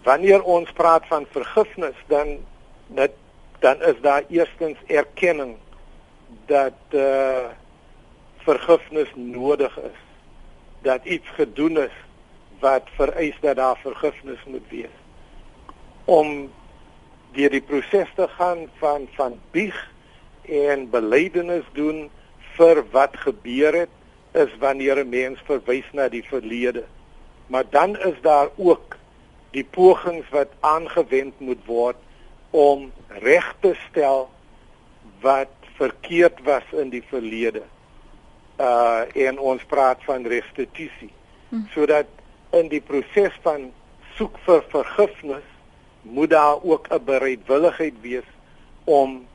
wanneer ons praat van vergifnis dan dat dan is daar eerstens erkenning dat uh vergifnis nodig is. Dat iets gedoen is wat vereis dat daar vergifnis moet wees. Om deur die proses te gaan van van bieg en belydenis doen vir wat gebeur het is wanneer 'n mens verwys na die verlede maar dan is daar ook die pogings wat aangewend moet word om reg te stel wat verkeerd was in die verlede. Uh en ons praat van restituisie. Hm. Sodat in die proses van soek vir vergifnis moet daar ook 'n bereidwilligheid wees om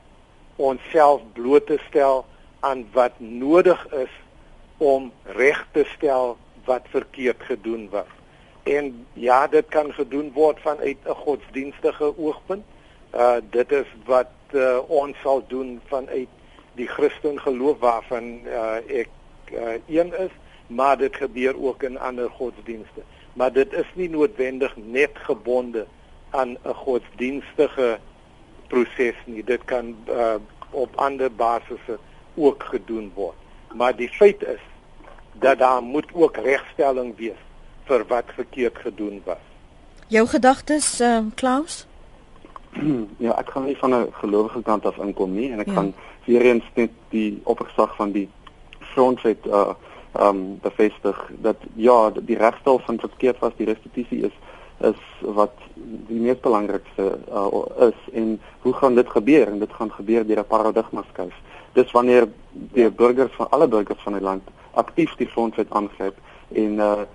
onsself bloot te stel aan wat nodig is om reg te stel wat verkeerd gedoen was. En ja, dit kan gedoen word vanuit 'n godsdienstige oogpunt. Uh dit is wat uh, ons sal doen vanuit die Christen geloof waarvan uh, ek uh, een is, maar dit gebeur ook in ander godsdienste. Maar dit is nie noodwendig net gebonde aan 'n godsdienstige proses nie. Dit kan uh, op ander basisse ook gedoen word. Maar die feit is dat daar moet ook regstelling wees vir wat verkeerd gedoen was. Jou gedagtes, uh, Klaus? ja, ek gaan nie van 'n gelowige kant af inkom nie en ek ja. gaan weer eens net die opgesag van die grondwet uh um bevestig dat ja, die regstel van verkeerd was, die restituisie is is wat die mees belangrikste uh, is en hoe gaan dit gebeur en dit gaan gebeur deur 'n paradigma skuif. Dis wanneer die burgers van alle burgers van die land aktief die grondwet aangryp en uh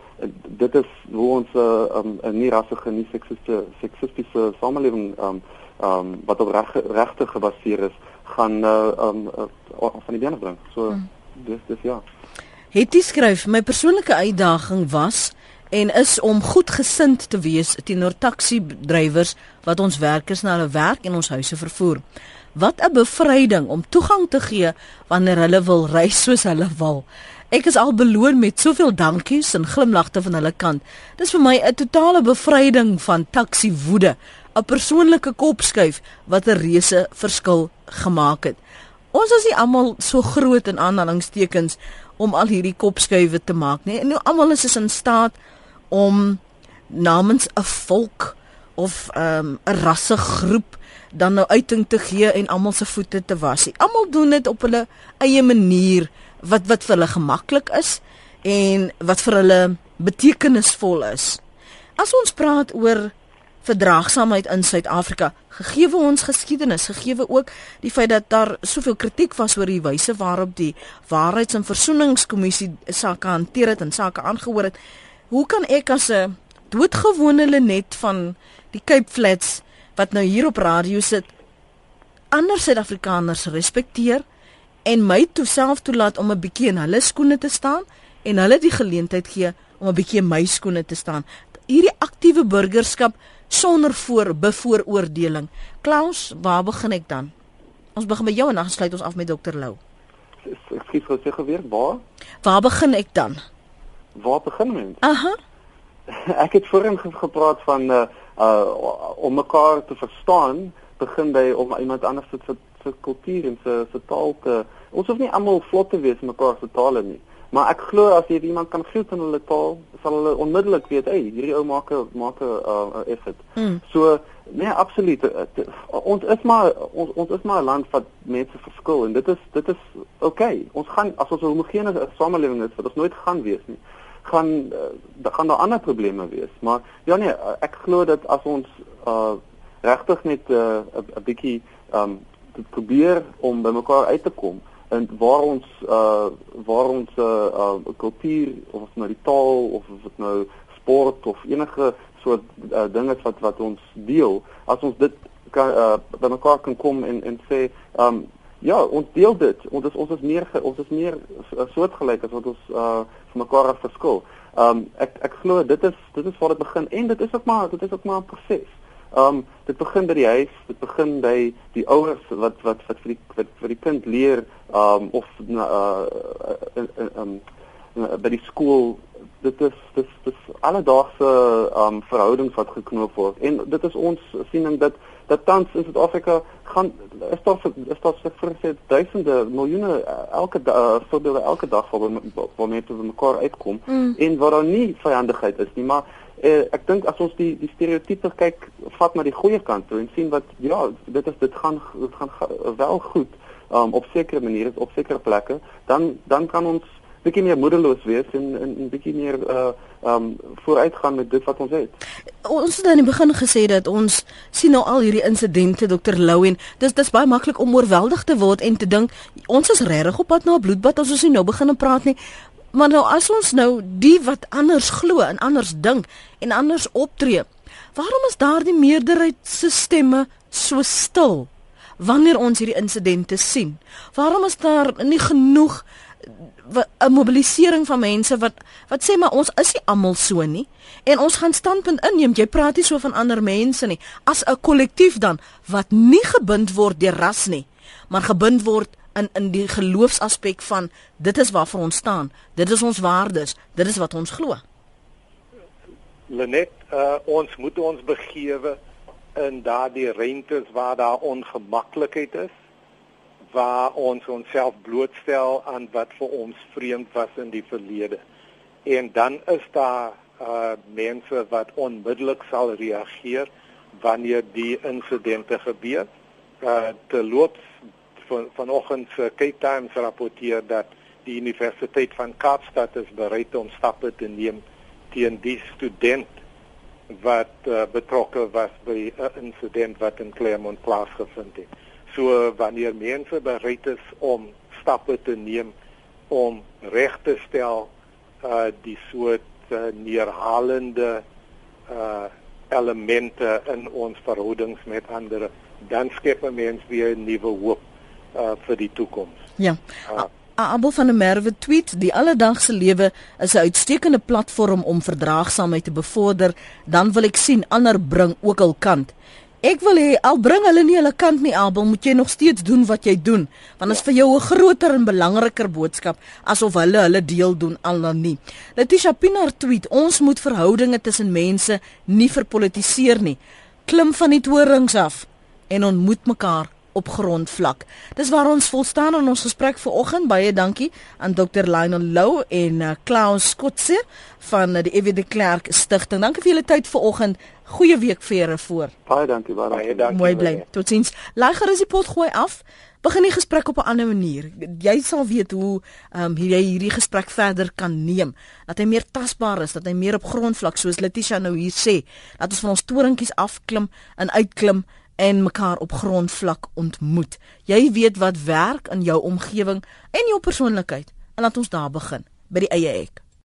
dit is hoe ons 'n uh, um, 'n nie rassige nie seksiste seksistiese samelewing um um wat op reg regte gebaseer is gaan uh, um uh, van die bene bring. So hmm. dis dis ja. Het jy skryf my persoonlike uitdaging was en is om goedgesind te wees teenoor taxi-drywers wat ons werkers na hulle werk en ons huise vervoer. Wat 'n bevryding om toegang te gee wanneer hulle wil reis soos hulle wil. Ek is al beloon met soveel dankies en glimlagte van hulle kant. Dis vir my 'n totale bevryding van taxi woede, 'n persoonlike kopskuif wat 'n reuse verskil gemaak het. Ons is nie almal so groot in aanhalingstekens om al hierdie kopskuive te maak nie. En nou almal is in staat om namens 'n volk of ehm, 'n um, rassegroep dan nou uiting te gee en almal se voete te was. Almal doen dit op hulle eie manier wat wat vir hulle gemaklik is en wat vir hulle betekenisvol is. As ons praat oor verdraagsaamheid in Suid-Afrika, gegee ons geskiedenis, gegee ook die feit dat daar soveel kritiek was oor die wyse waarop die Waarheids- en Versoeningskommissie sake hanteer het en sake aangehoor het, hoe kan ek as 'n doodgewone Lenet van die Cape Flats wat nou hier op radio sit, ander Suid-Afrikaners respekteer en my toe self toelaat om 'n bietjie in hulle skoene te staan en hulle die geleentheid gee om 'n bietjie in my skoene te staan. Hierdie aktiewe burgerskap sonder voor bevooroordeling. Klaus, waar begin ek dan? Ons begin by jou en dan sluit ons af met dokter Lou. Ek skiet gou seker weer waar? Waar begin ek dan? Waar begin mens? Aha. Ek het voorheen gepraat van uh, uh om mekaar te verstaan, begin by om iemand anders te se kultuur en se se taal te ons hoef nie almal vlot te wees mekaar se tale nie Maar ek glo as jy iemand kan glo in hulle taal, sal hulle onmiddellik weet, hey, hierdie ou maak 'n maak 'n uh, effort. Mm. So nee, absoluut. Ons is maar ons ons is maar 'n land wat mense verskil en dit is dit is oukei. Okay. Ons gaan as ons 'n homogene samelewing is, wat ons nooit gaan wees nie gaan uh, daar gaan daar ander probleme wees maar ja nee ek glo dat as ons uh, regtig net 'n uh, bietjie um probeer om by mekaar uit te kom en waar ons uh waar ons uh, uh kultuur of nou die taal of of dit nou sport of enige soort uh, dinge wat wat ons deel as ons dit kan uh, by mekaar kan kom en en sê um ja ons deel dit. Ons is ons is meer ons is meer soortgelyk as wat ons uh vir mekaar verskil. Um ek ek glo dit is dit is waar dit begin en dit is ook maar dit is ook maar 'n proses. Um dit begin by die huis, dit begin by die ouers wat wat wat vir die wat vir die kind leer um of uh um by die skool. Dit is dit is, dit is alledaagse um verhoudings wat geknoop word. En dit is ons siening dat dat tans in Suid-Afrika gaan is daar is daar vir sê duisende miljoene elke uh, voorbeelde elke dag waar waar mense by mekaar uitkom mm. en waar daar nie vyandigheid is nie maar uh, ek dink as ons die die stereotipe kyk vat na die goeie kant toe en sien wat ja dit is dit gaan dit gaan wel goed um, op sekere maniere op sekere plekke dan dan kan ons bietjie meer moedeloos wees en en 'n bietjie meer uh um vooruitgaan met dit wat ons het. Ons het aan die begin gesê dat ons sien nou al hierdie insidente Dr. Lou en dis dis baie maklik om oorweldig te word en te dink ons is regtig op pad na 'n bloedbad as ons nie nou begin praat nie. Maar nou as ons nou die wat anders glo en anders dink en anders optree, waarom is daardie meerderheid se stemme so stil wanneer ons hierdie insidente sien? Waarom is daar nie genoeg 'n mobilisering van mense wat wat sê maar ons is nie almal so nie en ons gaan standpunt inneem. Jy praat nie so van ander mense nie as 'n kollektief dan wat nie gebind word deur ras nie, maar gebind word in in die geloofsaspek van dit is waarvoor ons staan. Dit is ons waardes. Dit is wat ons glo. Lenet, uh, ons moet ons begewe in daardie rentes waar daar ongemaklikheid is, waar ons onsself blootstel aan wat vir ons vreemd was in die verlede. En dan is daar uh mense wat onmiddellik sal reageer wanneer die insidente gebeur. Uh te loop van vanoggend se Cape Times rapporteer dat die Universiteit van Kaapstad is bereid om stappe te neem teen die student wat uh, betrokke was by 'n insident wat in Claremont plaasgevind het. So wanneer mense bereid is om stappe te neem om reg te stel uh die soort uh, neerhalende uh elemente in ons verhoudings met ander, dan skep 'n mens weer 'n nuwe hoop uh vir die toekoms. Ja. Uh, Abel van der Merwe tweet: "Die alledaagse lewe is 'n uitstekende platform om verdraagsaamheid te bevorder. Dan wil ek sien ander bring ook al kant. Ek wil hê al bring hulle nie hulle kant nie, Abel, moet jy nog steeds doen wat jy doen, want dit is vir jou 'n groter en belangriker boodskap asof hulle hulle deel doen al dan nie." Letitia Pinaar tweet: "Ons moet verhoudinge tussen mense nie verpolitiseer nie. Klim van die torings af en ontmoet mekaar op grondvlak. Dis waar ons vol staan in ons gesprek vanoggend. Baie dankie aan Dr. Lionel Lou en uh, Klaus Skotse van uh, die Evie de Klerk Stichting. Dankie vir julle tyd vanoggend. Goeie week vir julle voor. Baie dankie, baie, baie dankie. Mooi bly. Totsiens. Laai gerus die pot gooi af. Begin die gesprek op 'n ander manier. Jy sal weet hoe ehm um, jy hierdie gesprek verder kan neem. Dat hy meer tasbaar is, dat hy meer op grondvlak soos Letitia nou hier sê, dat ons van ons toringkies afklim en uitklim en mekaar op grondvlak ontmoet. Jy weet wat werk in jou omgewing en jou persoonlikheid. En laat ons daar begin by die eie ek.